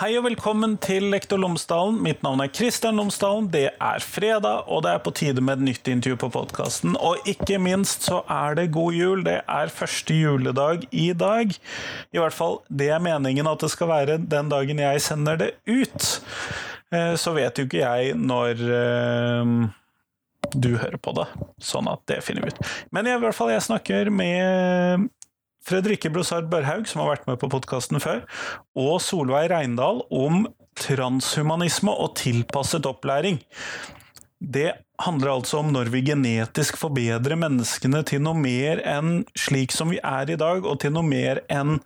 Hei og velkommen til Lektor Lomsdalen. Mitt navn er Kristian Lomsdalen. Det er fredag, og det er på tide med et nytt intervju på podkasten. Og ikke minst så er det god jul. Det er første juledag i dag. I hvert fall det er meningen at det skal være den dagen jeg sender det ut. Eh, så vet jo ikke jeg når eh, du hører på det, sånn at det finner vi ut. Men i hvert fall jeg snakker med Fredrikke Brosard Børhaug, som har vært med på podkasten før, og Solveig Reindal om transhumanisme og tilpasset opplæring. Det handler altså om når vi genetisk forbedrer menneskene til noe mer enn slik som vi er i dag, og til noe mer enn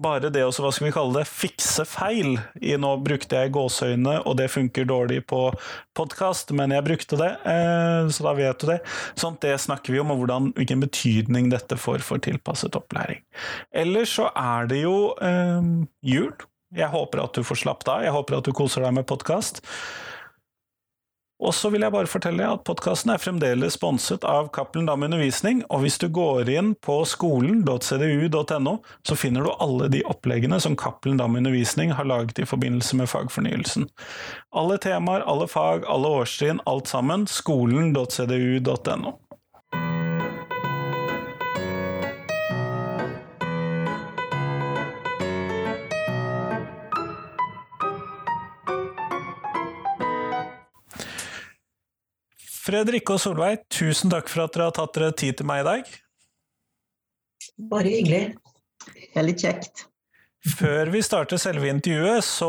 bare det å hva skal vi kalle det, fikse feil. I nå brukte jeg gåseøyne, og det funker dårlig på podkast, men jeg brukte det, eh, så da vet du det. Sånn det snakker vi om, og hvordan, hvilken betydning dette får for tilpasset opplæring. Ellers så er det jo eh, jul. Jeg håper at du får slappet av, jeg håper at du koser deg med podkast. Og så vil jeg bare fortelle at podkasten er fremdeles sponset av Cappelen Dam Undervisning, og hvis du går inn på skolen.cdu.no, så finner du alle de oppleggene som Cappelen Dam Undervisning har laget i forbindelse med fagfornyelsen. Alle temaer, alle fag, alle årstrinn, alt sammen. skolen.cdu.no. Fredrikke og Solveig, tusen takk for at dere har tatt dere tid til meg i dag. Bare hyggelig. Veldig kjekt. Før vi starter selve intervjuet, så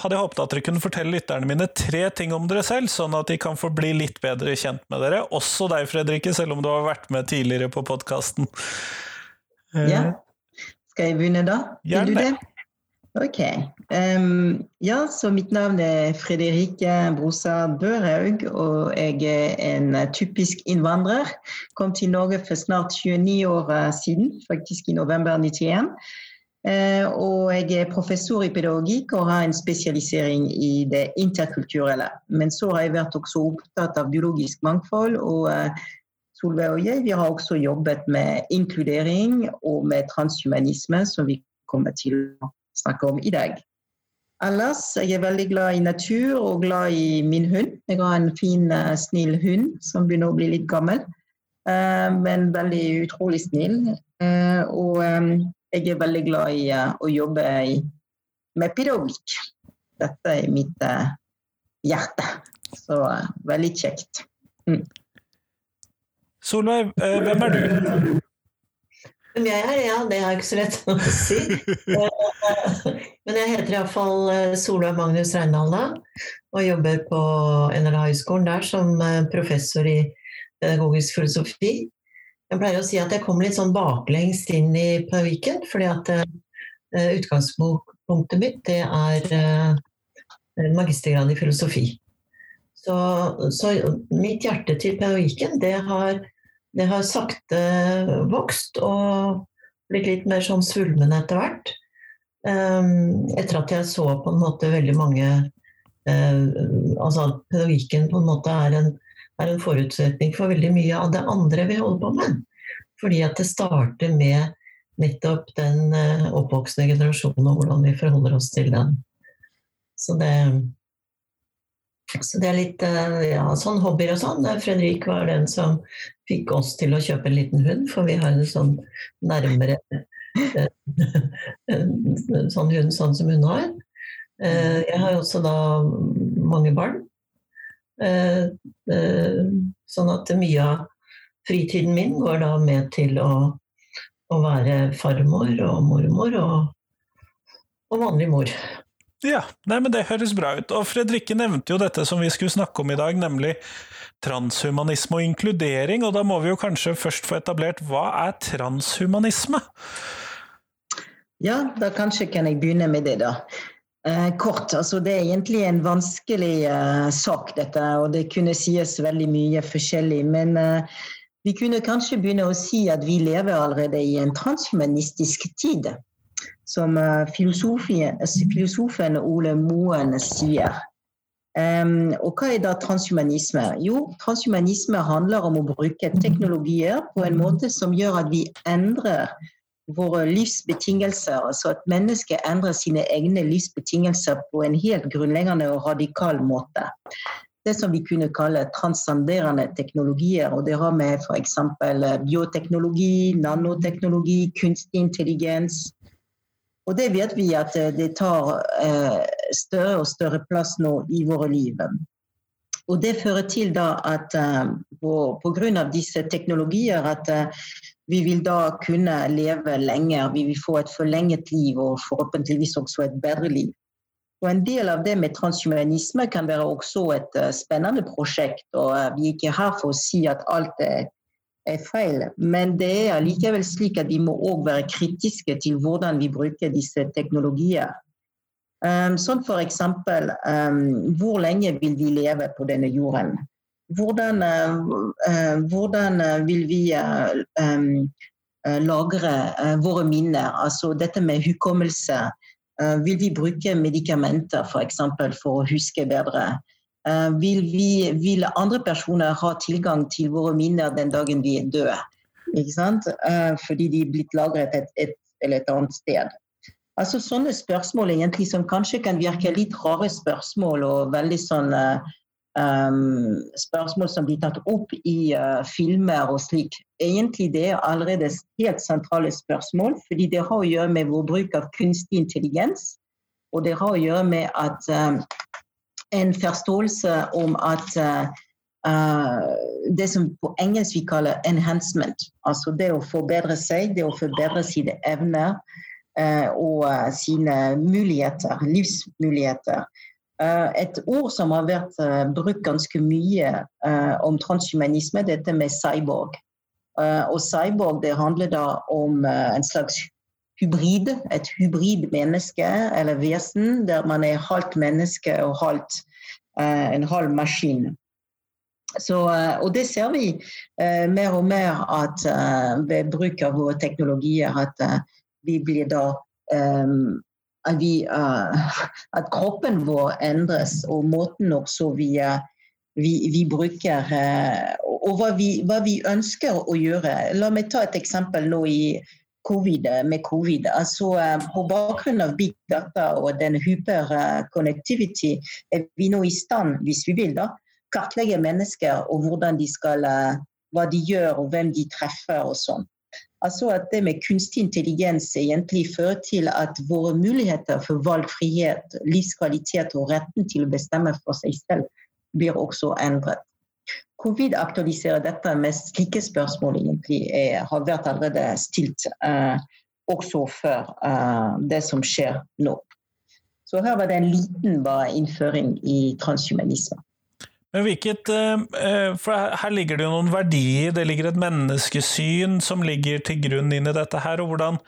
hadde jeg håpet at dere kunne fortelle lytterne mine tre ting om dere selv, sånn at de kan få bli litt bedre kjent med dere. Også deg, Fredrikke, selv om du har vært med tidligere på podkasten. Ja. Skal jeg begynne da? Gjerne. Du det? Ok. Um, ja, så mitt navn er Frederike Brosad Børhaug, og jeg er en typisk innvandrer. Kom til Norge for snart 29 år siden, faktisk i november 91. Uh, og jeg er professor i pedagogikk og har en spesialisering i det interkulturelle. Men så har jeg vært også opptatt av biologisk mangfold. og uh, Solveig og jeg vi har også jobbet med inkludering og med transhumanisme, som vi kommer til å snakke om i dag. Ellers jeg er veldig glad i natur og glad i min hund. Jeg har en fin, eh, snill hund som begynner å bli litt gammel, eh, men veldig utrolig snill. Eh, og jeg er veldig glad i å jobbe med pedagogikk. Dette er mitt hjerte. Så veldig kjekt. Mm. Solveig, hvem er du? Hvem jeg er? Ja, det er ikke så lett å si. Men jeg heter iallfall eh, Solveig Magnus Reindal og jobber på NLA Høgskolen der som eh, professor i pedagogisk filosofi. Jeg pleier å si at jeg kom litt sånn baklengs inn i pedagogikken, fordi at utgangspunktet mitt det er magistergrad i filosofi. Så, så, mitt hjerte til pedagogikken det har det har sakte vokst og blitt litt mer sånn svulmende etter hvert. Um, etter at jeg så på en måte veldig mange uh, Altså at pedagogikken på en måte er en, er en, forutsetning for veldig mye av det andre vi holder på med. Fordi at det starter med nettopp den uh, oppvoksende generasjonen og hvordan vi forholder oss til den. Så det, så det er litt eh, ja, sånn hobbyer og sånn. Fredrik var den som fikk oss til å kjøpe en liten hund, for vi har en sånn nærmere eh, en sånn hund sånn som hun har. Eh, jeg har også da mange barn. Sånn at mye av fritiden min går da med til å, å være farmor og mormor og, og vanlig mor. Ja, nei, men det høres bra ut. Og Fredrikke nevnte jo dette som vi skulle snakke om i dag, nemlig transhumanisme og inkludering. Og da må vi jo kanskje først få etablert hva er transhumanisme? Ja, da kanskje kan jeg begynne med det, da. Eh, kort, altså Det er egentlig en vanskelig eh, sak, dette, og det kunne sies veldig mye forskjellig. Men eh, vi kunne kanskje begynne å si at vi lever allerede i en transhumanistisk tid som eh, filosofen Ole Moen sier. Um, og hva er da transhumanisme? Jo, transhumanisme handler om å bruke teknologier på en måte som gjør at vi endrer våre livsbetingelser. Altså at mennesket endrer sine egne livsbetingelser på en helt grunnleggende og radikal måte. Det som vi kunne kalle transcenderende teknologier. og Det har med f.eks. bioteknologi, nanoteknologi, kunstig intelligens. Og det vet vi at det tar større og større plass nå i våre liv. Og det fører til da at grunn av disse teknologier at vi vil da kunne leve lenger, vi vil få et forlenget liv og forhåpentligvis også et bedre liv. Og En del av det med transhumanisme kan være også et spennende prosjekt. og Vi er ikke her for å si at alt er, er feil, men det er likevel slik at vi må òg være kritiske til hvordan vi bruker disse teknologier. Um, sånn f.eks. Um, hvor lenge vil vi leve på denne jorden? hvordan, uh, hvordan eh, vil vi lagre våre minner? Altså dette med hukommelse. Vil vi bruke medikamenter f.eks. For, for å huske bedre? Vil, vi, vil, andre personer ha tilgang til våre minner den dagen vi er døde? Fordi de er blitt lagret et, et eller et annet sted. Altså Sånne spørsmål egentlig som kanskje kan virke litt rare spørsmål og veldig sånn um, spørsmål som blir tatt opp i uh, filmer og slik. Egentlig det er allerede helt sentrale spørsmål, fordi det har å gjøre med vår bruk av kunstig intelligens. Og det har å gjøre med at um, en forståelse om at uh, uh, det som på engelsk vi kaller 'enhancement', altså det å forbedre seg, det å forbedre sine evner og sine muligheter, livsmuligheter. Et ord som har vært brukt ganske mye om transhumanisme, dette med cyborg. Og cyborg det handler da om en slags hybrid, et hybrid menneske eller vesen, der man er halvt menneske og halvt en halv maskin. Så, og det ser vi mer og mer at ved bruk av våre teknologier at vi blir da at, vi, at, kroppen vår endres, og måten også vi, vi, vi bruker Og hva vi, hva vi, ønsker å gjøre. La meg ta et eksempel nå i COVID, med covid. Altså, på bakgrunn av big data og den hyper connectivity er vi nå i stand, hvis vi vil, da, kartlegge mennesker og hvordan de skal, hva de gjør og hvem de treffer og sånn. Altså at det med kunstig intelligens egentlig fører til at våre muligheter for valgfrihet, livskvalitet og retten til å bestemme for seg selv blir også endret. Covid aktualiserer dette med slike spørsmål egentlig er, har vært allerede stilt eh, også før eh, det som skjer nå. Så her var det en liten bare innføring i transhumanisme. Men hvilket eh, eh, For her ligger det jo noen verdier, det ligger et menneskesyn som ligger til grunn inn i dette her. og hvordan,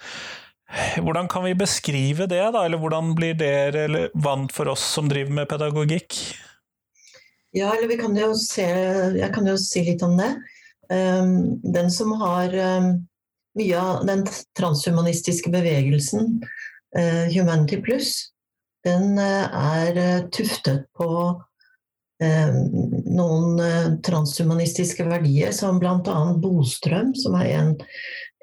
hvordan kan vi beskrive det, da? Eller hvordan blir det relevant for oss som driver med pedagogikk? Ja, eller vi kan jo se Jeg kan jo si litt om det. Um, den som har um, mye av den transhumanistiske bevegelsen, uh, Humanity Plus, den er tuftet på Eh, noen eh, transhumanistiske verdier, som bl.a. Bostrøm, som er en,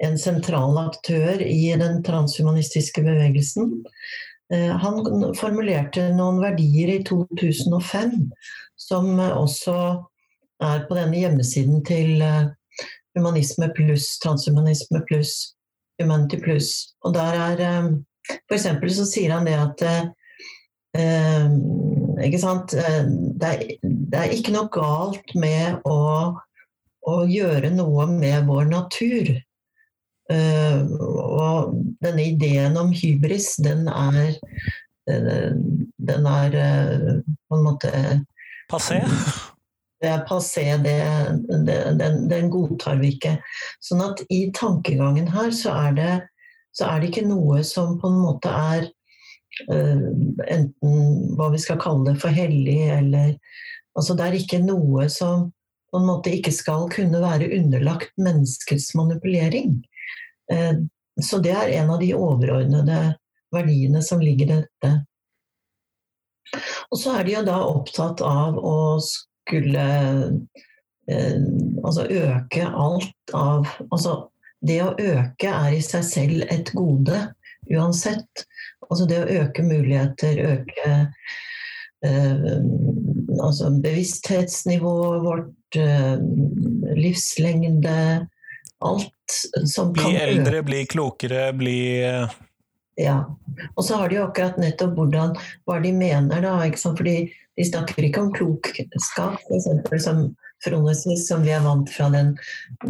en, sentral aktør i den transhumanistiske bevegelsen. Eh, han formulerte noen verdier i 2005 som også er på denne hjemmesiden til Humanisme pluss, Transhumanisme pluss, Humanity pluss. Og der er For eksempel så sier han det at ikke sant? Eh, det er, det er, ikke noe galt med å, å gjøre noe med vår natur. Uh, og denne ideen om hybris, den er Den er på en måte Passé? Det er passé, det, det, den, den, godtar vi ikke. Sånn at i tankegangen her så er det, så er det ikke noe som på en måte er uh, enten hva vi skal kalle det for hellig, eller Altså det er ikke noe som på en måte ikke skal kunne være underlagt menneskets manipulering. Uh, så det er en av de overordnede verdiene som ligger i dette. Og så er de jo da opptatt av å skulle eh, altså øke alt av Altså det å øke er i seg selv et gode uansett. Altså det å øke muligheter, øke eh, altså bevissthetsnivået vårt, eh, livslengde Alt som kan Bli eldre, bli klokere, bli Ja. Og så har de jo akkurat nettopp hvordan, hva de mener, da. Fordi de snakker ikke om klokskap, f.eks. som fronesis, som vi er vant fra den,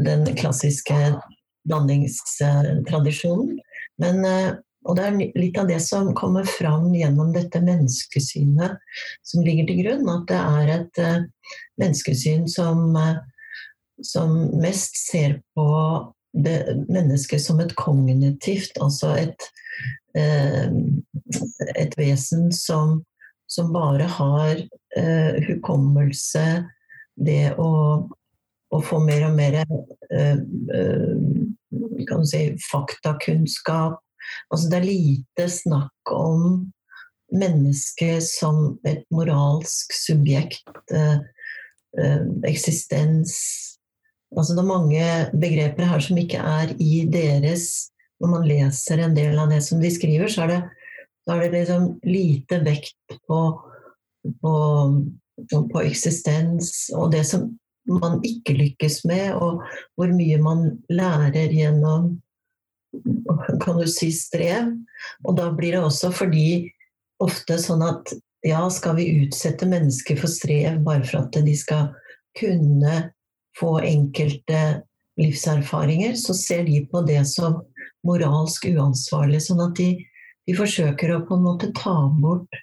den klassiske blandingstradisjonen. Men, eh, og det er litt av det som kommer fram gjennom dette menneskesynet som ligger til grunn. At det er et eh, menneskesyn som, eh, som mest ser på det mennesket som et kognitivt, altså et, et vesen som, som bare har hukommelse, det å å få mer og mer eh, eh, si, faktakunnskap. Altså det er lite snakk om mennesket som et moralsk subjekt, eh, eksistens Altså det er mange begreper her som ikke er i deres Når man leser en del av det som de skriver, så er det, er det liksom lite vekt på, på, på eksistens og det som man ikke lykkes med, og hvor mye man lærer gjennom kan du si strev. Og da blir det også fordi ofte sånn at ja, skal vi utsette mennesker for strev bare for at de skal kunne få enkelte livserfaringer, så ser de på det som moralsk uansvarlig. Sånn at de, de forsøker å på en måte ta bort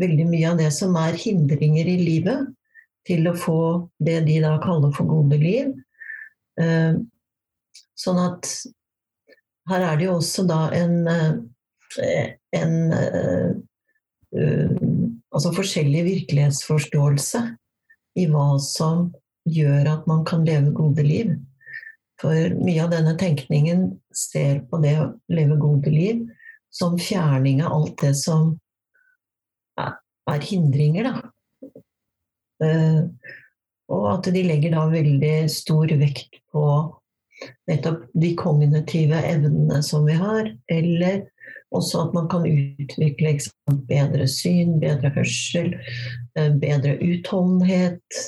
veldig mye av det som er hindringer i livet til å få det de da kaller for gode liv. Eh, sånn at her er det jo også da en, eh, en eh, Altså forskjellig virkelighetsforståelse i hva som gjør at man kan leve gode liv. For mye av denne tenkningen ser på det å leve gode liv som fjerning av alt det som er hindringer, da. Eh, og at de legger da veldig stor vekt på nettopp de kognitive evnene som vi har, eller også at man kan utvikle eksempel, bedre syn, bedre hørsel, eh, bedre utholdenhet.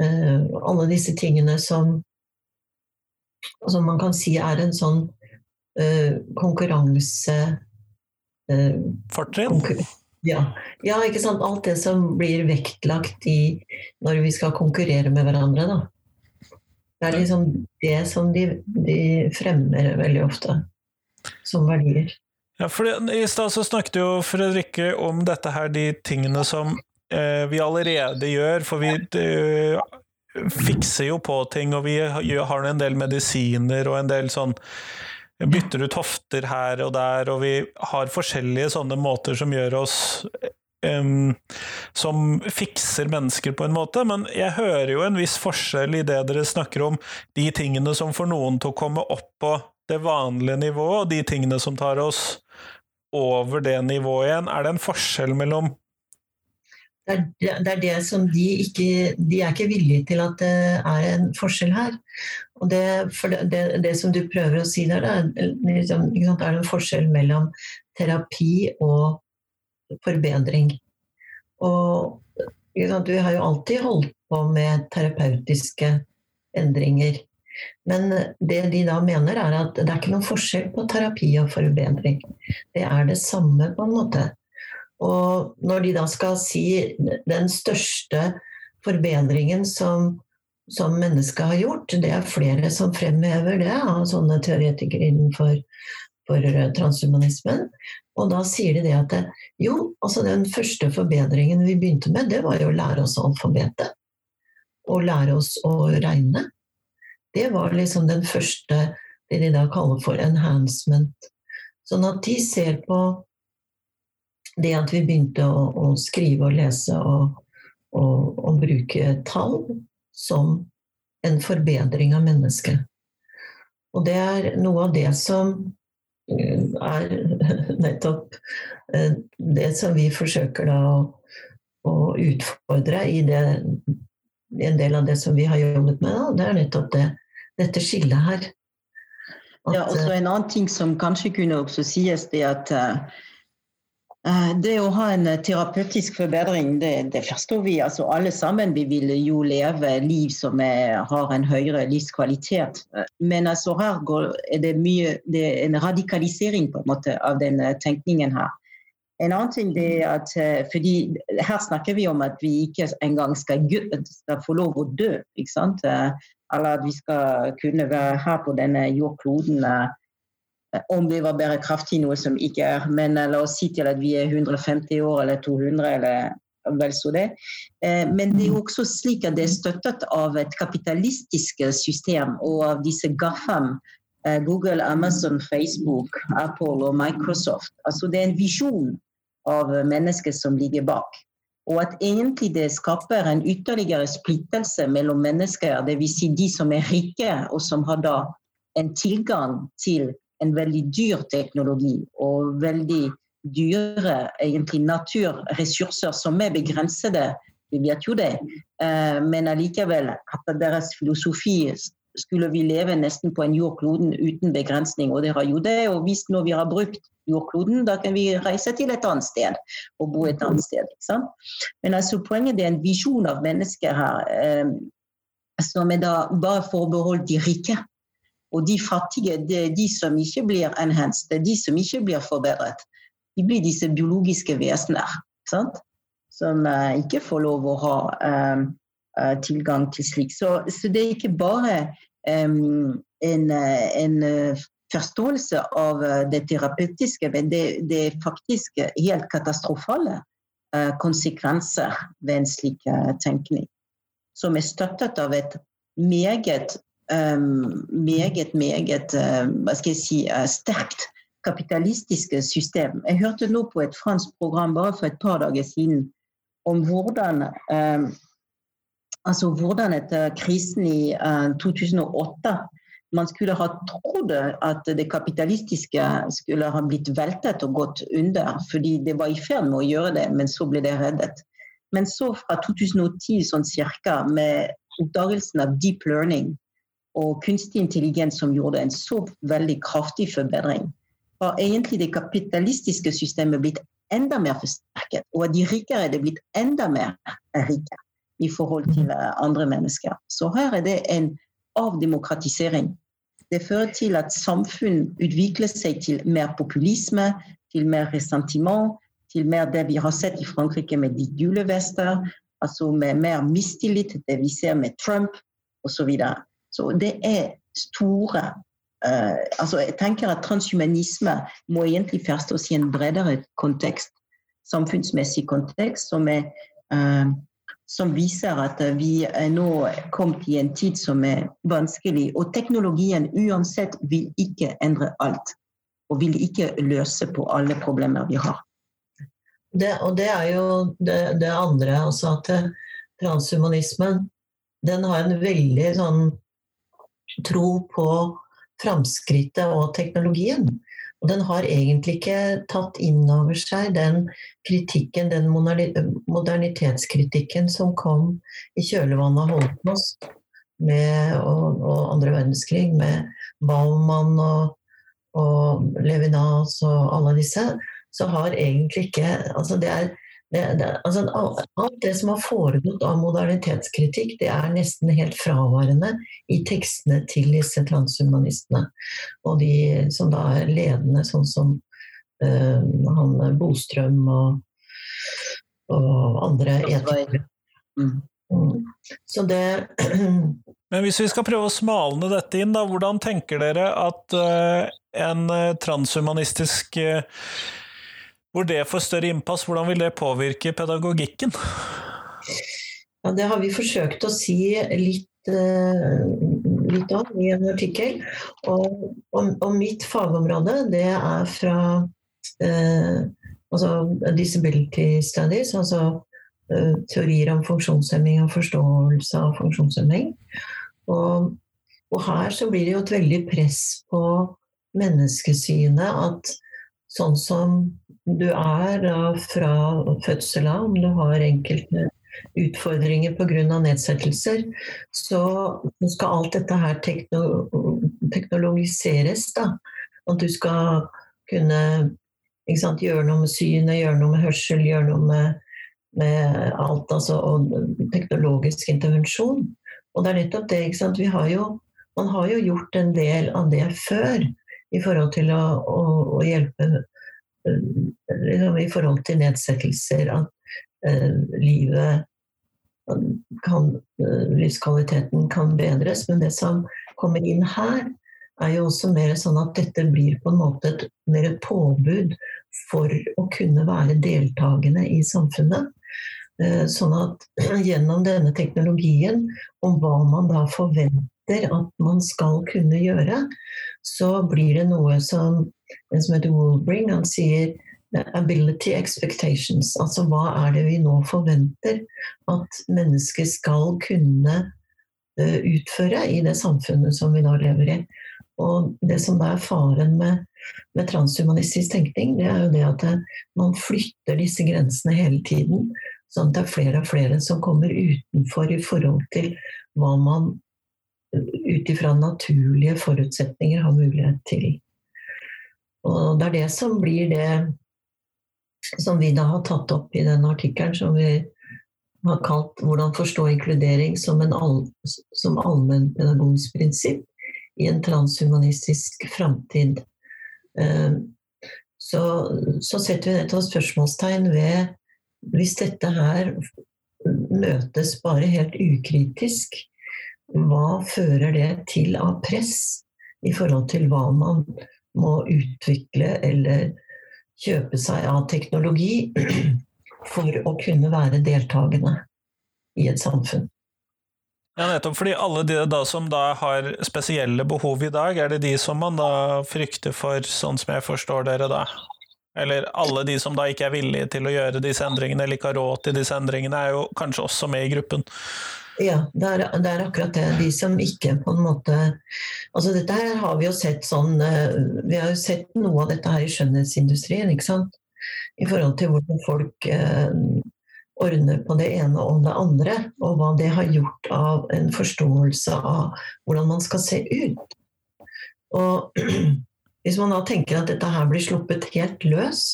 Eh, alle disse tingene som, som man kan si er en sånn konkurranse Fortrinn? Ja. ja. ikke sant. Alt det som blir vektlagt i når vi skal konkurrere med hverandre, da. Det er liksom det som de, de fremmer veldig ofte som verdier. Ja, for I stad så snakket jo Fredrikke om dette her, de tingene som eh, vi allerede gjør. For vi eh, fikser jo på ting, og vi har en del medisiner og en del sånn bytter ut hofter her og der, og vi har forskjellige sånne måter som gjør oss um, Som fikser mennesker på en måte, men jeg hører jo en viss forskjell i det dere snakker om, de tingene som får noen til å komme opp på det vanlige nivået, og de tingene som tar oss over det nivået igjen. Er det en forskjell mellom det er, det er, det som de ikke De er ikke villige til at det er en forskjell her. Og det, det, det som du prøver å si der, er, liksom, er det en forskjell mellom terapi og forbedring. Og vi har jo alltid holdt på med terapeutiske endringer. Men det de da mener, er at det er ikke noen forskjell på terapi og forbedring. Det er det samme, på en måte. Og når de da skal si den største forbedringen som, som mennesket har gjort, det er flere som fremhever det av sånne teoretikere innenfor for transhumanismen. Og da sier de det at det, jo, altså den første forbedringen vi begynte med, det var jo å lære oss alfabetet. Og lære oss å regne. Det var liksom den første, det de da kaller for enhancement. Sånn at de ser på det at vi begynte å, å skrive og lese og, og, og, bruke tall som en forbedring av mennesket. Og det er noe av det som eh, er nettopp eh, det som vi forsøker da å, å utfordre i, det, en del av det som vi har jobbet med. Da. Det er nettopp det, dette skillet her. ja, også En annen ting som kanskje kunne også sies, det at uh, det å ha en terapeutisk forbedring, det, det, forstår vi. altså Alle sammen vi vil jo leve liv som er, har en høyere livskvalitet. Men altså her går, er det, mye, det er en radikalisering på en måte av den tenkningen her. En annen ting er at fordi Her snakker vi om at vi ikke engang skal, skal få lov å dø. eller at vi skal kunne være her på denne jordkloden eh, om det var bærekraftig, noe som ikke er. Men eh, la oss si til at vi er 150 år eller 200 eller vel så det. Eh, men det er også slik at det er støttet av et kapitalistisk system og av disse GAFAM. Google, Amazon, Facebook, Apple og Microsoft. Altså det er en visjon av mennesker som ligger bak. Og at egentlig det skaper en ytterligere splittelse mellom mennesker, dvs. Si de som er rike, og som har da en tilgang til en veldig dyr teknologi og veldig dyre egentlig naturressurser som er begrensede, vi vet jo det, eh, men allikevel at deres filosofi skulle vi leve nesten på en jordkloden uten begrensning, og det har jo det. Og hvis når vi har brukt jordkloden, da kan vi reise til et annet sted og bo et annet sted. Men altså, poenget er en visjon av mennesker her eh, som er da bare forbeholdt de rike. Og de fattige, det er de som ikke blir enhanced, det er de som ikke blir forbedret. De blir disse biologiske vesener sant? som eh, ikke får lov å ha eh, eh tilgang til slik. Så, så, det er ikke bare um, en, en forståelse av eh, det terapeutiske, men det, det er faktisk helt katastrofale konsekvenser ved en slik tenkning. Som er støttet av et meget, meget, meget uh, hva skal jeg si, sterkt kapitalistiske system. Jeg hørte nå på et fransk program bare for et par dager siden om hvordan altså hvordan etter krisen i 2008 man skulle ha trodd at det kapitalistiske skulle ha blitt veltet og gått under, fordi det var i ferd med å gjøre det, men så ble det reddet. Men så fra 2010 sånn cirka, med oppdagelsen av deep learning og kunstig intelligens som gjorde en så veldig kraftig forbedring, har egentlig det kapitalistiske systemet blitt enda mer forsterket. Og de rikere er det blitt enda mer rike i forhold til andre mennesker. Så her er det en avdemokratisering. Det fører til at samfunn utvikler seg til mer populisme, til mer ressentiment, til mer det vi har sett i Frankrike med de gule vester, altså med mer mistillit, det vi ser med Trump osv. Så, det er store uh, altså Jeg tenker at transhumanisme må egentlig forstås i en bredere kontekst, samfunnsmessig kontekst, som er uh, som viser at vi er nå kommet i en tid som er vanskelig. Og teknologien uansett vil ikke endre alt. Og vil ikke løse på alle problemer vi har. Det, og det er jo det, det andre, også, at transhumanismen den har en veldig sånn tro på framskrittet og teknologien. Og den har egentlig ikke tatt inn over seg den kritikken, den modernitetskritikken som kom i kjølvannet av med, og, og, andre verdenskrig, med Baumann og, og Levinas og alle disse, så har egentlig ikke altså det er det, det, altså alt det som har foregått av modernitetskritikk, det er nesten helt fraværende i tekstene til disse transhumanistene. Og de som da er ledende, sånn som uh, han Bostrøm og, og andre etikere. Mm. Mm. Så det Men hvis vi skal prøve å smalne dette inn, da, hvordan tenker dere at uh, en transhumanistisk uh, hvor det får større innpass, hvordan vil det påvirke pedagogikken? Ja, det har vi forsøkt å si litt, uh, litt om i en artikkel. Og, og, og, mitt fagområde det er fra uh, altså disability studies, altså uh, teorier om funksjonshemming og forståelse av funksjonshemming. Og, og her så blir det jo et veldig press på menneskesynet at sånn som du er da fra fødsel av, om du har enkelte utfordringer pga. nedsettelser, så skal alt dette her teknologiseres. da. At du skal kunne sant, gjøre noe med synet, gjøre noe med hørsel, gjøre noe med, med alt. Altså, og teknologisk intervensjon. Og det er nettopp det. ikke sant, vi har jo, Man har jo gjort en del av det før i forhold til å, å, å hjelpe liksom, I forhold til nedsettelser. At uh, livet kan, uh, livskvaliteten kan bedres. Men det som kommer inn her, er jo også mer sånn at dette blir på en måte et mer påbud for å kunne være deltakende i samfunnet. Eh, sånn at gjennom denne teknologien, om hva man da forventer at man skal kunne gjøre, så blir det noe som en som heter Wolbring, han sier ability expectations. Altså hva er det vi nå forventer at mennesker skal kunne eh, utføre i det samfunnet som vi nå lever i. Og det som er faren med, med transhumanistisk tenkning, det er jo det at det, man flytter disse grensene hele tiden. Sånn at det er flere og flere som kommer utenfor i forhold til hva man ut ifra naturlige forutsetninger har mulighet til. Og det er det som blir det som vi da har tatt opp i den artikkelen som vi har kalt 'Hvordan forstå inkludering som, all, som allmennpedagogisk prinsipp' i en transhumanistisk framtid, eh, så, så, setter vi nettopp spørsmålstegn ved Hvis dette her møtes bare helt ukritisk, hva fører det til av press i forhold til hva man må utvikle eller kjøpe seg av teknologi for å kunne være deltakende i et samfunn? Ja, nettopp. Fordi alle de da som da har spesielle behov i dag, er det de som man da frykter for, sånn som jeg forstår dere da? Eller alle de som da ikke er villige til å gjøre disse endringene, eller ikke har råd til disse endringene, er jo kanskje også med i gruppen? Ja, det er, det er, akkurat det. De som ikke på en måte Altså dette her har vi jo sett sånn eh, Vi har jo sett noe av dette her i skjønnhetsindustrien, ikke sant. I forhold til hvordan folk eh, ordner på det ene og det andre, og hva det har gjort av en forståelse av hvordan man skal se ut. Og hvis man da tenker at dette her blir sluppet helt løs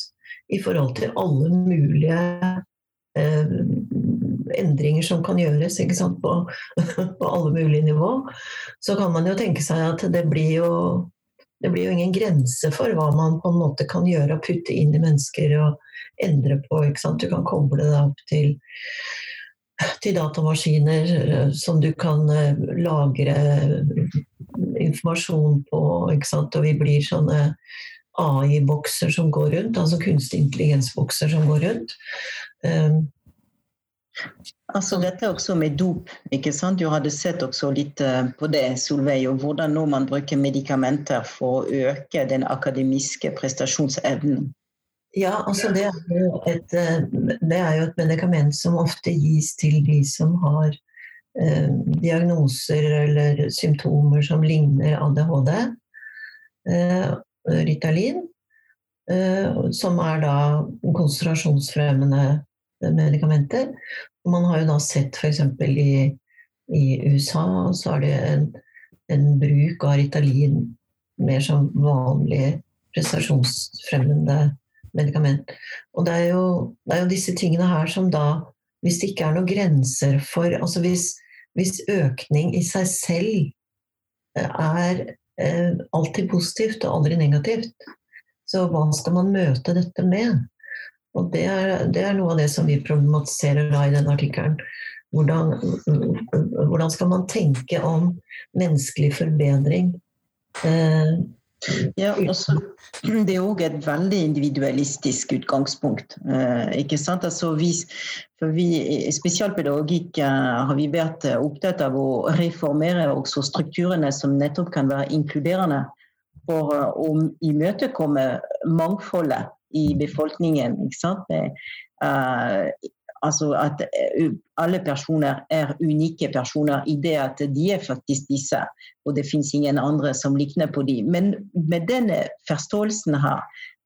i forhold til alle mulige eh, endringer som kan gjøres på, på, alle mulige nivå, så kan man jo tenke seg at det blir jo det blir jo ingen grense for hva man på en måte kan gjøre og putte inn i mennesker og endre på. Du kan koble deg opp til, til datamaskiner eh, som du kan eh, lagre informasjon på. Og vi blir sånne AI-bokser som går rundt, altså kunstig intelligens-bokser som går rundt. Um, Altså Dette også med dop. ikke sant? Du hadde sett også litt eh, på det, Solveig, og hvordan når man bruker medikamenter for å øke den akademiske prestasjonsevnen. Ja, altså det er, jo et, eh, er jo et medikament som ofte gis til de som har eh, diagnoser eller symptomer som ligner ADHD. Eh, Ritalin, eh, som er da konsentrasjonsfremmende medikamenter. Man har jo da sett f.eks. I, i USA så er det en, en bruk av Ritalin mer som vanlig prestasjonsfremmende medikament. Og det er, jo, det er jo disse tingene her som da Hvis det ikke er noen grenser for Altså hvis, hvis økning i seg selv eh, er eh, alltid positivt og aldri negativt, så hva skal man møte dette med? Og det er, det er, noe av det som vi problematiserer da i den artikkelen. Hvordan, hvordan, skal man tenke om menneskelig forbedring? Eh, ja, også, det er òg et veldig individualistisk utgangspunkt. Eh, ikke sant? Altså, vi, for vi, spesialpedagogikk eh, har vi vært opptatt av å reformere også strukturene som nettopp kan være inkluderende for å imøtekomme mangfoldet i befolkningen. Ikke sant? Uh, altså at eh, alle personer er unike personer i det at de er faktisk disse, og det fins ingen andre som ligner på dem. Men med denne forståelsen her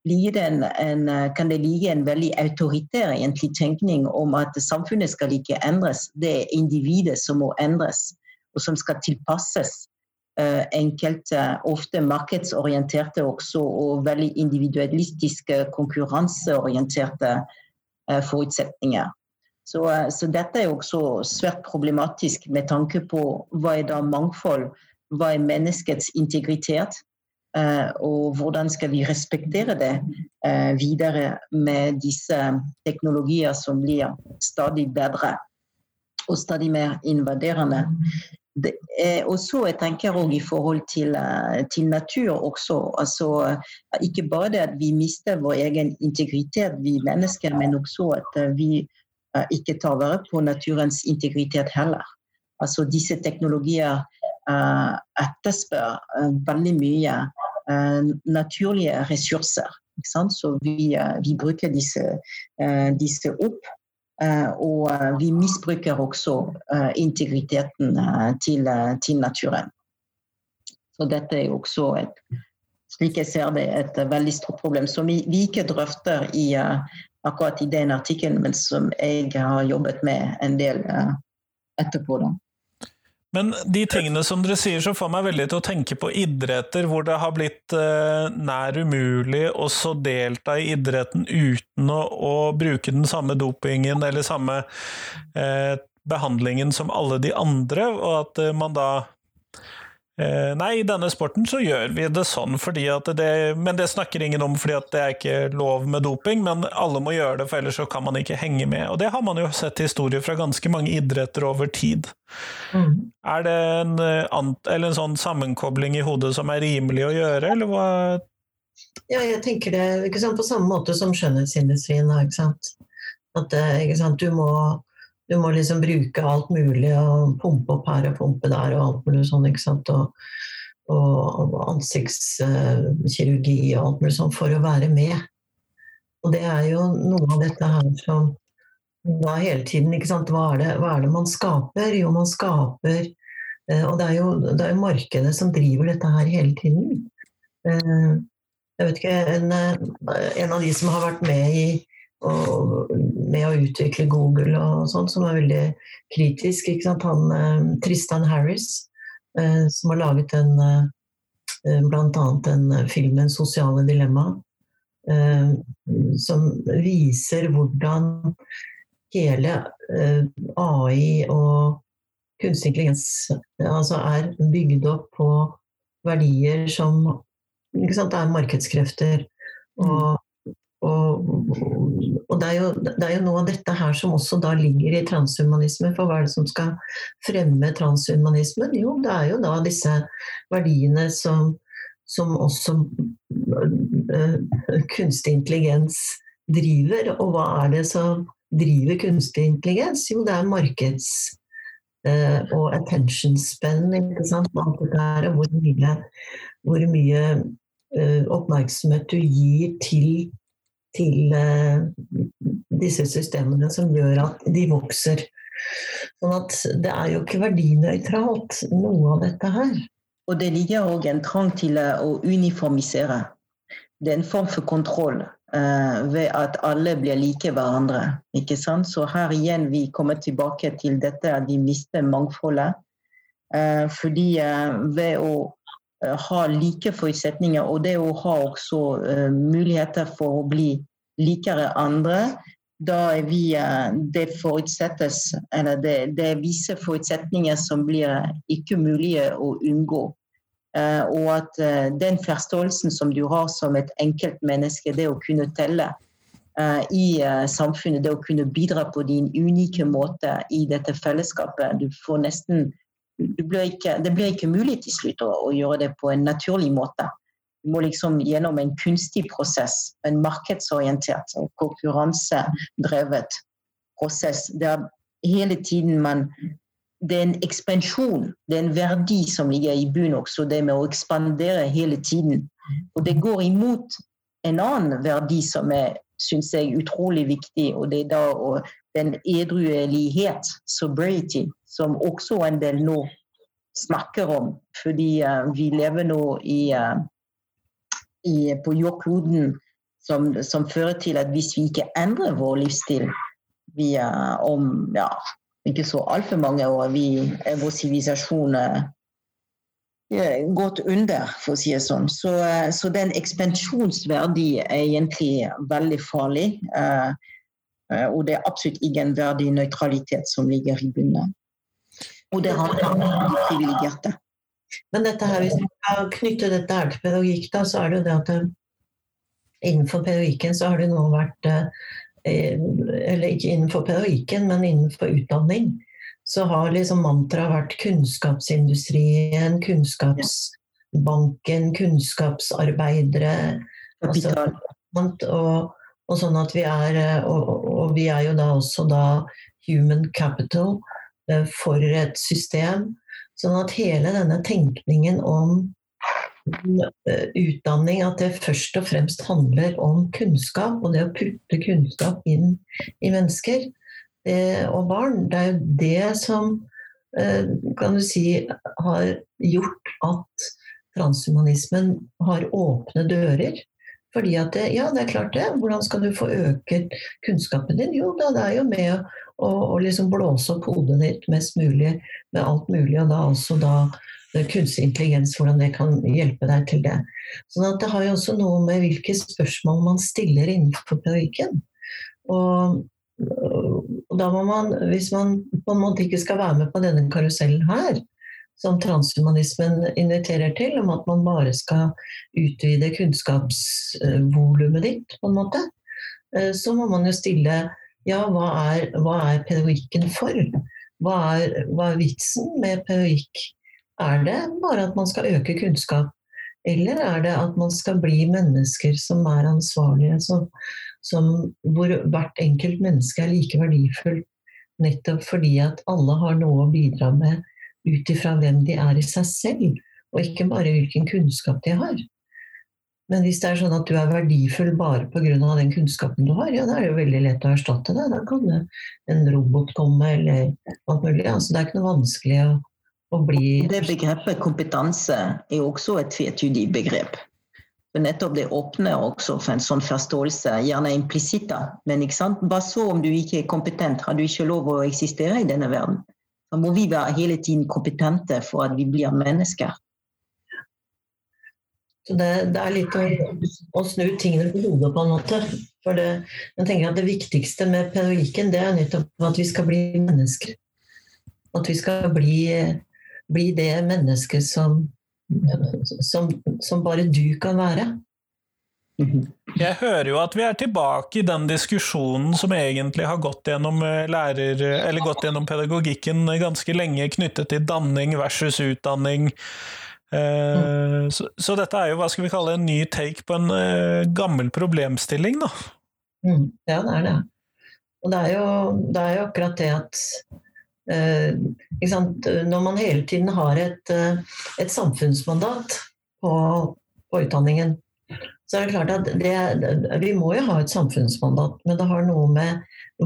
en, en, kan det ligge en veldig autoritær egentlig tenkning om at samfunnet skal ikke endres, det er individet som må endres, og som skal tilpasses enkelte, ofte markedsorienterte også, og veldig individualistiske, konkurranseorienterte forutsetninger. Så, så, dette er også svært problematisk med tanke på hva er da mangfold, hva er menneskets integritet, Eh, og hvordan skal vi respektere det eh, videre med disse teknologier som blir stadig bedre og stadig mer invaderende. Det er også, jeg tenker òg i forhold til, eh, til natur også. Altså, ikke bare det at vi mister vår egen integritet, vi mennesker, men også at vi ikke tar vare på naturens integritet heller. Altså disse teknologier uh, etterspør uh, veldig mye uh, naturlige ressurser. Så vi, vi, bruker disse, disse opp. Og vi misbruker også integriteten til, til, naturen. Så dette er også et, slik jeg ser det, et veldig stort problem som vi, vi ikke drøfter i, akkurat i den artikkelen, men som jeg har jobbet med en del etterpå. Da. Men de tingene som dere sier, så får meg veldig til å tenke på idretter hvor det har blitt eh, nær umulig å så delta i idretten uten å, å bruke den samme dopingen eller samme eh, behandlingen som alle de andre, og at eh, man da nei, i denne sporten så gjør vi det sånn fordi at det Men det snakker ingen om fordi at det er ikke lov med doping, men alle må gjøre det, for ellers så kan man ikke henge med. Og det har man jo sett historier fra ganske mange idretter over tid. Mm. Er det en, eh, en, sånn sammenkobling i hodet som er rimelig å gjøre, eller hva? Ja, jeg tenker det sant, på samme måte som skjønnhetsindustrien. Ikke sant? At eh, ikke sant, du må du må liksom bruke alt mulig og pumpe opp her og pumpe der og alt mulig sånn. ikke sant? Og, og ansiktskirurgi og alt mulig sånn for å være med. Og det er jo noe av dette her som da hele tiden ikke sant? Hva er, det, hva er det man skaper? Jo, man skaper eh, Og det er, jo, det er markedet som driver dette her hele tiden. Eh, jeg vet ikke, en, eh, en av de som har vært med i og med å utvikle Google og sånn, som er veldig kritisk. Han, eh, Tristan Harris, eh, som har laget en, eh, bl.a. den filmen 'Sosiale dilemma', som viser hvordan hele AI og kunstig intelligens altså er bygd opp på verdier som sant, er markedskrefter. Og og, og det, er jo, det, er jo, noe av dette her som også da ligger i transhumanisme. For hva er det som skal fremme transhumanismen? Jo, det er jo da disse verdiene som, som også uh, kunstig intelligens driver. Og hva er det som driver kunstig intelligens? Jo, det er markeds... Uh, og attention spenn, ikke sant. Alt det der, hvor mye, hvor mye uh, oppmerksomhet du gir til til eh, disse systemene som gjør at de vokser. Sånn at det er jo ikke verdinøytralt, noe av dette her. Og det ligger òg en trang til å uniformisere. Det er en form for kontroll uh, ved at alle blir like hverandre. ikke sant? Så her igjen vi kommer tilbake til dette at de mister mangfoldet. Uh, fordi uh, ved å Eh, ha like forutsetninger, og det å ha også uh, muligheter for å bli likere andre, da er vi uh, Det forutsettes, eller det, det er visse forutsetninger som blir ikke mulige å unngå. Uh, og at den forståelsen som du har som et enkeltmenneske, det å kunne telle i samfunnet, det å kunne bidra på din unike måte i dette fellesskapet Du får nesten blir ikke, det blir ikke mulig til slutt å, å, gjøre det på en naturlig måte. Du må liksom gjennom en kunstig prosess, en markedsorientert og konkurransedrevet prosess. Der hele tiden man Det er en ekspansjon, det er en verdi som ligger i bunnen også, det med å ekspandere hele tiden. Og det går imot en annen verdi som er syns jeg utrolig viktig, og det er da den edruelighet, sobriety, som også en del nå snakker om. Fordi uh, vi lever nå i, uh, i, på jordkloden som, som, fører til at hvis vi ikke endrer vår livsstil vi, uh, om ja, ikke så altfor mange år, vi, vår sivilisasjon gått under, for å si det sånn. Så, så den ekspansjonsverdi er egentlig veldig farlig. Og det er absolutt ingen verdig nøytralitet som ligger i bunnen. Og det handler om privilegerte. Men dette her, hvis vi knytter dette her til pedagogikk, da, så er det jo det at innenfor pedagogikken så har det nå vært Eller ikke innenfor pedagogikken, men innenfor utdanning så har liksom mantraet vært kunnskapsindustrien, kunnskapsbanken, kunnskapsarbeidere. Altså, og, og, sånn at vi er og, og, vi er jo da også da human capital eh, for et system. Sånn at hele denne tenkningen om eh, utdanning, at det først og fremst handler om kunnskap, og det å putte kunnskap inn i mennesker, og barn. Det er jo det som eh, kan du si har gjort at transhumanismen har åpne dører. Fordi at det, ja, det er klart det. Hvordan skal du få øket kunnskapen din? Jo, da, det er jo med å, å liksom blåse opp hodet ditt mest mulig med alt mulig, og da også da kunstig intelligens, hvordan det kan hjelpe deg til det. Sånn at det har jo også noe med hvilke spørsmål man stiller innenfor pedagogikken. Og og da må man, hvis man på en måte ikke skal være med på denne karusellen her, som transhumanismen inviterer til, om at man bare skal utvide kunnskapsvolumet ditt, på en måte, eh, så må man jo stille ja, hva er, hva er pedagogikken for? Hva er, hva er vitsen med pedagogikk? Er det bare at man skal øke kunnskap, eller er det at man skal bli mennesker som er ansvarlige, som, som, hvor hvert enkelt menneske er like verdifullt nettopp fordi at alle har noe å bidra med ut ifra hvem de er i seg selv, og ikke bare hvilken kunnskap de har. Men hvis det er sånn at du er verdifull bare pga. den kunnskapen du har, ja, da er det jo veldig lett å erstatte det. Da kan det en robot komme, eller alt mulig. Altså, det er ikke noe vanskelig å, å bli Det begrepet kompetanse er også et tvetydig begrep. Nettopp det åpner også for en sånn forståelse, gjerne implisitt. Men ikke sant? bare så om du ikke er kompetent, har du ikke lov å eksistere i denne verden. Da må vi være hele tiden kompetente for at vi blir mennesker. Så det, det er litt å, å, snu tingene på hodet på en måte. For det, jeg tenker at det viktigste med pedagogikken det er nettopp at vi skal bli mennesker. At vi skal bli, bli det mennesket som som, som bare du kan være. Jeg hører jo at vi er tilbake i den diskusjonen som egentlig har gått gjennom, eh, lærer, eller gått gjennom pedagogikken ganske lenge, knyttet til danning versus utdanning. Mm. Så, så, dette er jo hva skal vi kalle en ny take på en uh, gammel problemstilling, da. Mm, ja, det er det. Og det er jo, det er jo akkurat det at Eh, Når man hele tiden har et, eh, et samfunnsmandat på, på, utdanningen, så er det klart at det, vi må jo ha et samfunnsmandat, men det har noe med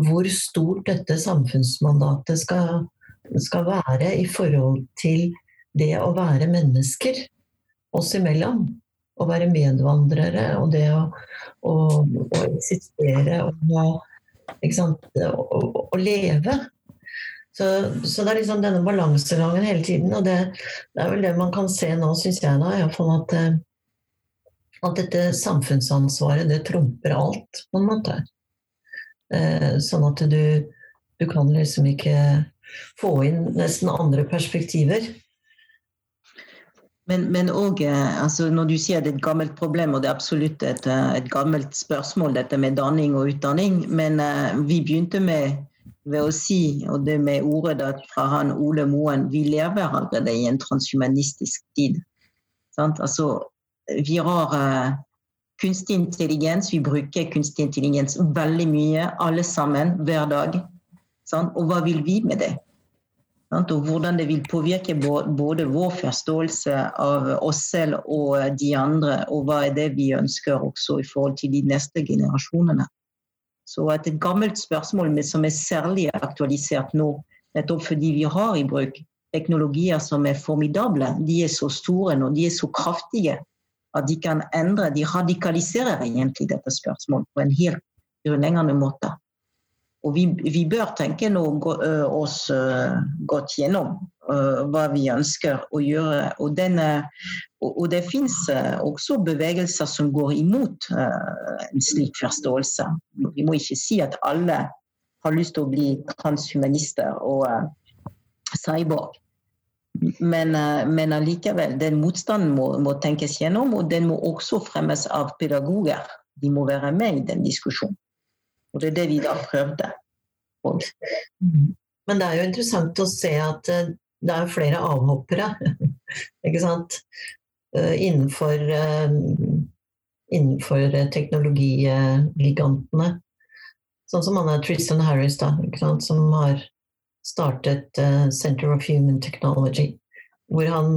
hvor stort dette samfunnsmandatet skal, skal være i forhold til det å være mennesker oss imellom. Å være medvandrere og det å, å, å eksistere og å, å leve. Så, så, det er liksom denne balansegangen hele tiden, og det, det, er vel det man kan se nå, syns jeg, da, iallfall at, eh, at dette samfunnsansvaret det trumper alt, på en måte. Eh, sånn at du, du kan liksom ikke få inn nesten andre perspektiver. Men, òg eh, altså når du sier det er et gammelt problem, og det er absolutt et, et gammelt spørsmål, dette med danning og utdanning, men uh, vi begynte med ved å si, og det med ordet fra han Ole Moen, vi lever allerede i en transhumanistisk tid. Altså, vi har uh, kunstig intelligens, vi bruker kunstig intelligens veldig mye, alle sammen, hver dag. Sant? Og hva vil vi med det? Sant? Og hvordan det vil påvirke både vår forståelse av oss selv og de andre, og hva er det vi ønsker også i forhold til de neste generasjonene. Så et gammelt spørsmål som er særlig aktualisert nå, nettopp fordi vi har i bruk teknologier som er formidable. De er så store nå, de er så kraftige at de kan endre, de radikaliserer egentlig dette spørsmålet på en helt grunnleggende måte. Og vi, vi bør tenke noe, oss uh, godt gjennom uh, hva vi ønsker å gjøre. Og, denne, og, det fins også bevegelser som går imot en slik forståelse. Vi må ikke si at alle har lyst til å bli transhumanister og cyborg. Men, men allikevel, den motstanden må, må, tenkes gjennom, og den må også fremmes av pedagoger. De må være med i den diskusjonen. Og det er det vi da prøvde. Men det er jo interessant å se at eh, det er flere avhoppere, ikke sant, eh, innenfor, eh, innenfor teknologigigantene. Sånn som han er Tristan Harris, da, som har startet Center of Human Technology. Hvor han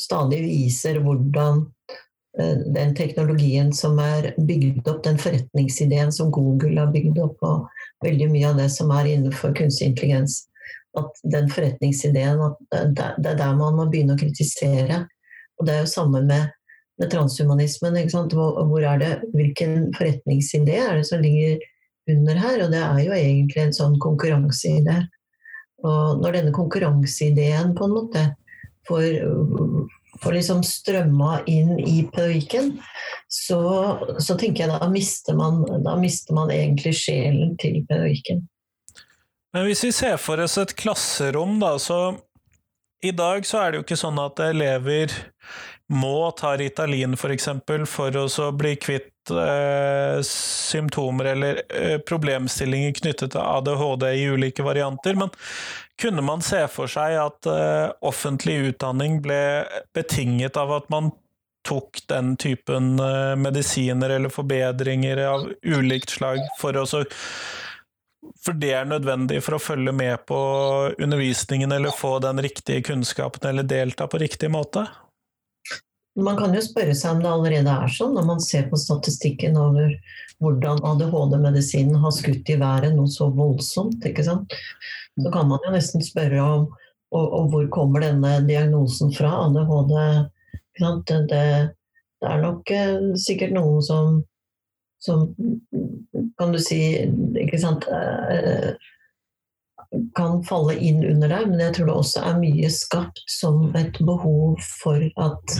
stadig viser hvordan den teknologien som er bygd opp, den forretningsideen som Google har bygd opp, og veldig mye av det som er innenfor kunstig intelligens, at den forretningsideen at det er der man må begynne å kritisere. Og det er jo samme med, med transhumanismen. Hvor, er det, hvilken forretningsidé er det som ligger under her? Og det er jo egentlig en sånn konkurranseidé. Og når denne konkurranseideen på en måte får, får liksom strømma inn i pedagogikken, så, så, tenker jeg da mister, man, da mister man egentlig sjelen til pedagogikken. Men hvis vi ser for oss et klasserom, da, så i dag så er det jo ikke sånn at elever må ta Ritalin. For, eksempel, for å bli kvitt symptomer eller eh, problemstillinger knyttet til ADHD i ulike varianter. Men kunne man se for seg at eh, offentlig utdanning ble betinget av at man tok den typen eh, medisiner eller forbedringer av ulikt slag for å for det er nødvendig for å følge med på undervisningen eller få den riktige kunnskapen eller delta på riktig måte? Man kan jo spørre seg om det allerede er sånn, når man ser på statistikken over hvordan ADHD-medisinen har skutt i været noe så voldsomt. ikke sant? Så kan man jo nesten spørre om, om hvor kommer denne diagnosen fra, ADHD. Det, det, det, er nok eh, sikkert noen som som kan du si ikke sant, eh, kan falle inn under deg, men jeg tror det også er mye skapt som et behov for at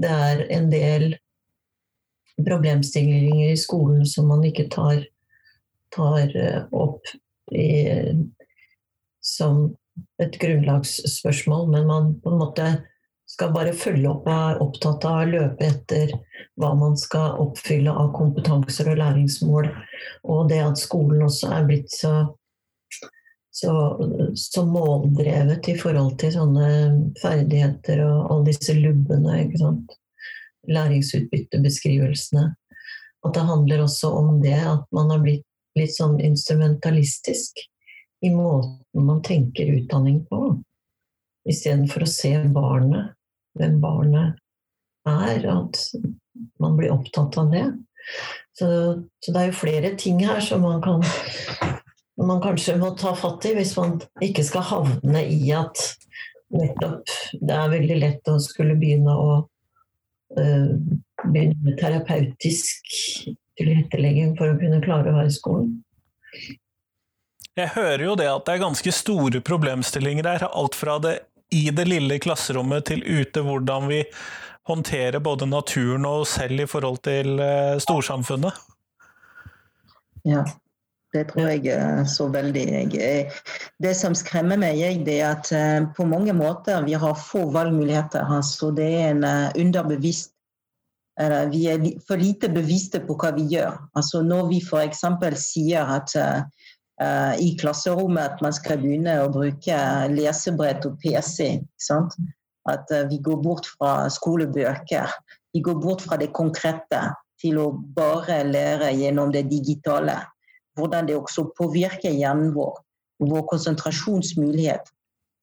det er en del problemstillinger i skolen som man ikke tar, tar eh, opp i, som et grunnlagsspørsmål, men man på en måte skal bare følge opp og er opptatt av å løpe etter hva man skal oppfylle av kompetanser og læringsmål. Og det at skolen også er blitt så, så, så måldrevet i forhold til sånne ferdigheter og alle disse lubbene, ikke sant. Læringsutbyttebeskrivelsene. At det handler også om det at man har blitt litt sånn instrumentalistisk i måten man tenker utdanning på. Istedenfor å se barnet hvem barnet er, at man blir opptatt av det. Så, så, det er jo flere ting her som man kan man kanskje må ta fatt i hvis man ikke skal havne i at nettopp det er veldig lett å skulle begynne å uh, begynne med terapeutisk tilrettelegging for å kunne klare å være i skolen. Jeg hører jo det at det er ganske store problemstillinger her. Alt fra det i det lille klasserommet til ute hvordan vi håndterer både naturen og oss selv i forhold til eh, storsamfunnet? Ja, det tror jeg er så veldig. Det som skremmer meg, det er at eh, på mange måter vi har få valgmuligheter. Altså det er en eh, underbevisst Vi er for lite bevisste på hva vi gjør. Altså når vi f.eks. sier at uh, i klasserommet at man skal begynne å bruke lesebrett og PC. At uh, vi går bort fra skolebøker. Vi går bort fra det konkrete til å bare lære gjennom det digitale. Hvordan det også påvirker hjernen vår, vår konsentrasjonsmulighet.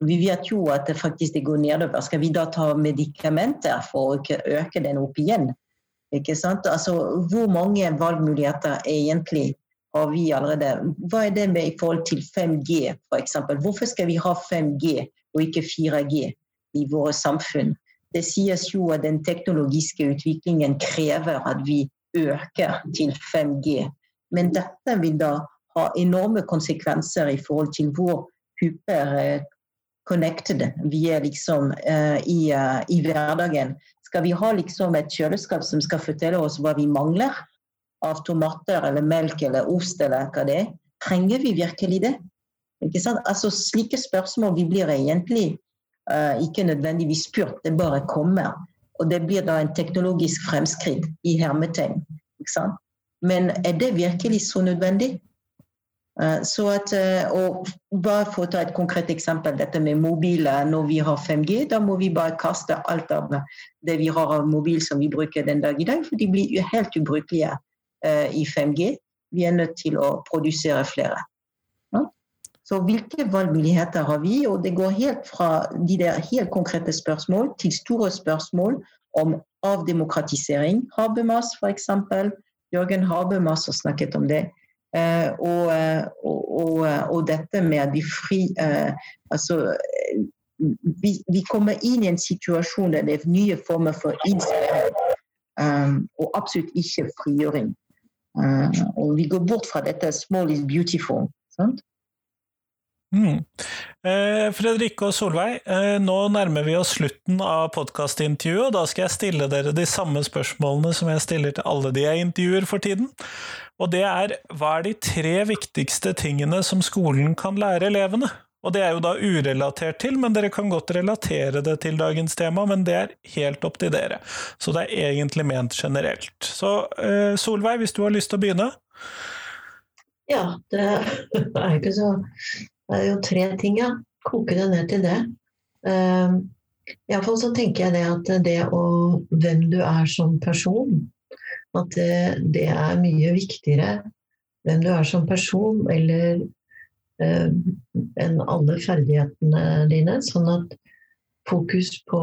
Vi vet jo at det faktisk går nedover. Skal vi da ta medikamenter for å ikke øke den opp igjen? Ikke sant? Altså, hvor mange valgmuligheter er egentlig har vi allerede. Hva er det med i forhold til 5G f.eks.? Hvorfor skal vi ha 5G og ikke 4G i våre samfunn? Det sies jo at den teknologiske utviklingen krever at vi øker til 5G. Men dette vil da ha enorme konsekvenser i forhold til hvor connected. Vi er liksom uh, i, uh, i, hverdagen. Skal vi ha liksom et kjøleskap som skal fortelle oss hva vi mangler av tomater eller melk eller ost eller hva det er? Trenger vi virkelig det? Altså, slike spørsmål vi blir egentlig uh, ikke nødvendigvis spurt, det bare kommer. Og det blir da en teknologisk fremskritt i hermetegn. Men er det virkelig så nødvendig? Eh, så at, eh, og bare For å ta et konkret eksempel, dette med mobiler. Når vi har 5G, da må vi bare kaste alt av det vi har av mobil som vi bruker den dag i dag, for de blir helt ubrukelige uh, i 5G. Vi er nødt til å produsere flere. Så hvilke valgmuligheter har vi? Og det går helt fra de der helt konkrete spørsmål til store spørsmål om avdemokratisering. Habermas, f.eks. Jørgen Habermas har snakket om det. Eh, eh, og, og, og, dette med vi fri eh, Altså vi, vi, kommer inn i en situasjon der det er nye former for innsnevring, um, og absolutt ikke frigjøring. Og vi går bort fra dette 'small is beautiful'. Sant? Mm. Eh, Fredrikke og Solveig, eh, nå nærmer vi oss slutten av podkastintervjuet, og da skal jeg stille dere de samme spørsmålene som jeg stiller til alle de jeg intervjuer for tiden. Og det er hva er de tre viktigste tingene som skolen kan lære elevene? Og det er jo da urelatert til, men dere kan godt relatere det til dagens tema, men det er helt opp til dere. Så det er egentlig ment generelt. Så eh, Solveig, hvis du har lyst til å begynne? Ja, det er ikke så Det er jo tre ting, ja. Koke det ned til det. Uh, Iallfall så tenker jeg det at det å Hvem du er som person, at det, det, er mye viktigere hvem du er som person, eller uh, enn alle ferdighetene dine. Sånn at fokus på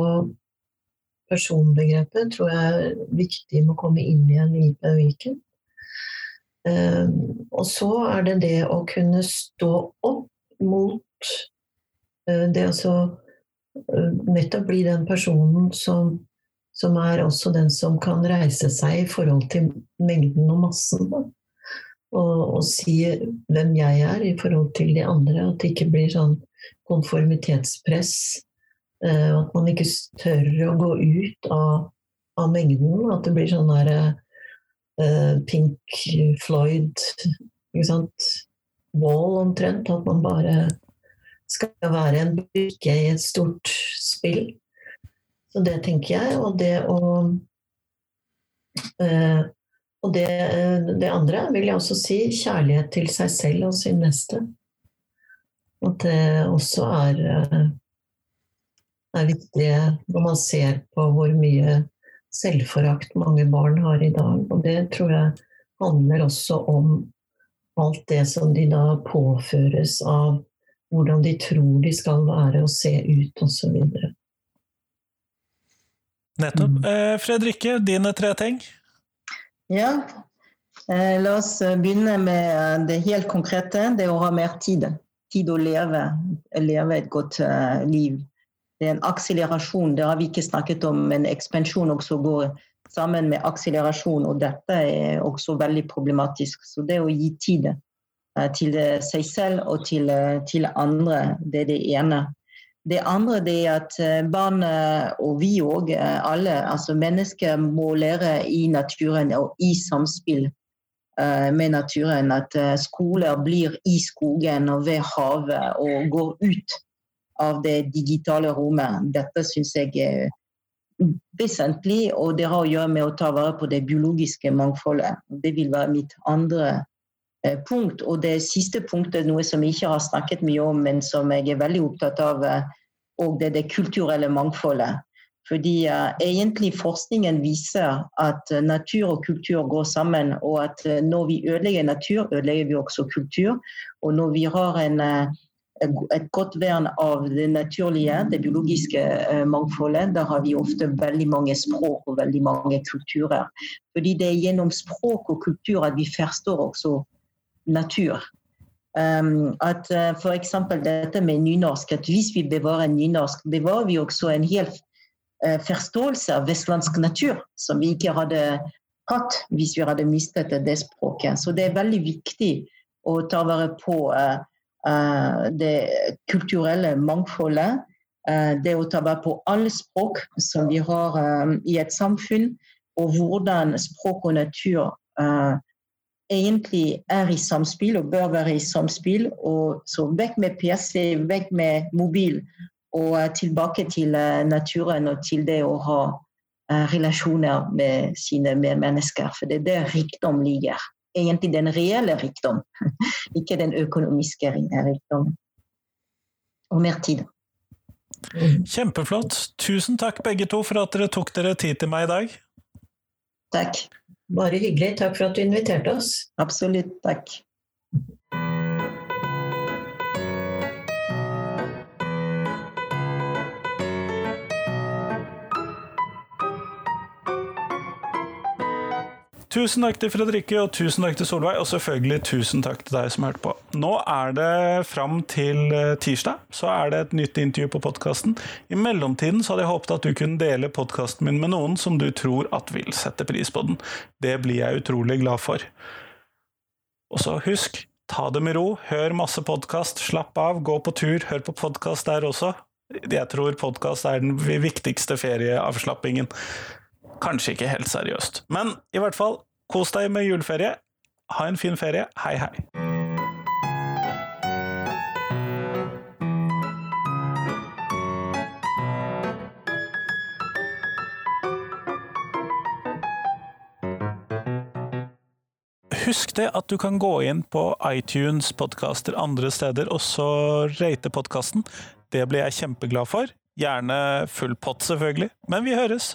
personbegrepet tror jeg er viktig med å komme inn igjen i pedagogikken. Uh, og så er det det å kunne stå opp mot eh, det å så nettopp bli den personen som som er også den som kan reise seg i forhold til mengden og massen. Og, og, si hvem jeg er i forhold til de andre. At det ikke blir sånn konformitetspress. Eh, at man ikke tør å gå ut av, av mengden. At det blir sånn der uh, Pink Floyd ikke sant? Wall omtrent. At man bare skal være en brikke i et stort spill. Så det tenker jeg. Og det å eh, Og det, eh, det, andre vil jeg også si kjærlighet til seg selv og sin neste. At det også er, eh, er viktig når man ser på hvor mye selvforakt mange barn har i dag. Og det tror jeg handler også om alt det som de da påføres av hvordan de tror de skal være og se ut osv. Nettopp. Mm. Eh, Fredrikke, dine tre ting? Ja, eh, la oss eh, begynne med det helt konkrete. Det å ha mer tid. Tid å leve, leve et godt liv. Det er en akselerasjon, det har vi ikke snakket om, men ekspansjon også går sammen med akselerasjon, og dette er også veldig problematisk. Så det å gi tid til seg selv og til, til andre, det er det ene. Det andre det er at eh, barn, og vi òg, eh, alle, altså mennesker må lære i naturen og i samspill eh, med naturen. At skoler blir i skogen og ved havet og går ut av det digitale rommet. Dette syns jeg er vesentlig, og det har å gjøre med å ta vare på det biologiske mangfoldet. Det vil være mitt andre Eh, punkt. Og det siste punktet, noe som jeg ikke har snakket mye om, men som jeg er veldig opptatt av, eh, og det er det kulturelle mangfoldet. Fordi uh, egentlig forskningen viser at uh, natur og kultur går sammen, og at uh, når vi ødelegger natur, ødelegger vi også kultur. Og når vi har en, et godt vern av det naturlige, det biologiske mangfoldet, Der har vi ofte veldig mange språk og veldig mange kulturer. Fordi det er gjennom språk og kultur at vi forstår også natur. Um, at uh, eh, F.eks. dette med nynorsk, at hvis vi bevarer nynorsk, bevarer vi også en hel uh, forståelse av vestlandsk natur, som vi ikke hadde hatt hvis vi hadde mistet det språket. Så det er veldig viktig å ta vare på uh, det kulturelle mangfoldet. Uh, det å ta vare på alle språk som vi har um, i et samfunn, og hvordan språk og natur egentlig er i samspill og bør være i samspill. Og så vekk med PC, vekk med mobil, og tilbake til naturen og til det å ha relasjoner med sine medmennesker. For det er der rikdom ligger egentlig den reelle rikdom, ikke den økonomiske rikdom. Og mer tid. Kjempeflott. Tusen takk begge to for at dere tok dere tid til meg i dag. Takk. Bare hyggelig. Takk for at du inviterte oss. Absolutt. Takk. Tusen takk til Fredrikke, og tusen takk til Solveig, og selvfølgelig tusen takk til deg som hørte på. Nå er det fram til eh, tirsdag, så er det et nytt intervju på podkasten. I mellomtiden så hadde jeg håpet at du kunne dele podkasten min med noen som du tror at vil sette pris på den. Det blir jeg utrolig glad for. Og så husk, ta det med ro, hør masse podkast, slapp av, gå på tur, hør på podkast der også. Jeg tror podkast er den viktigste ferieavslappingen. Kanskje ikke helt seriøst. Men i hvert fall, kos deg med juleferie. Ha en fin ferie. Hei, hei. Husk det at du kan gå inn på iTunes, podkaster andre steder, og så rate podkasten. Det blir jeg kjempeglad for. Gjerne full pott, selvfølgelig. Men vi høres!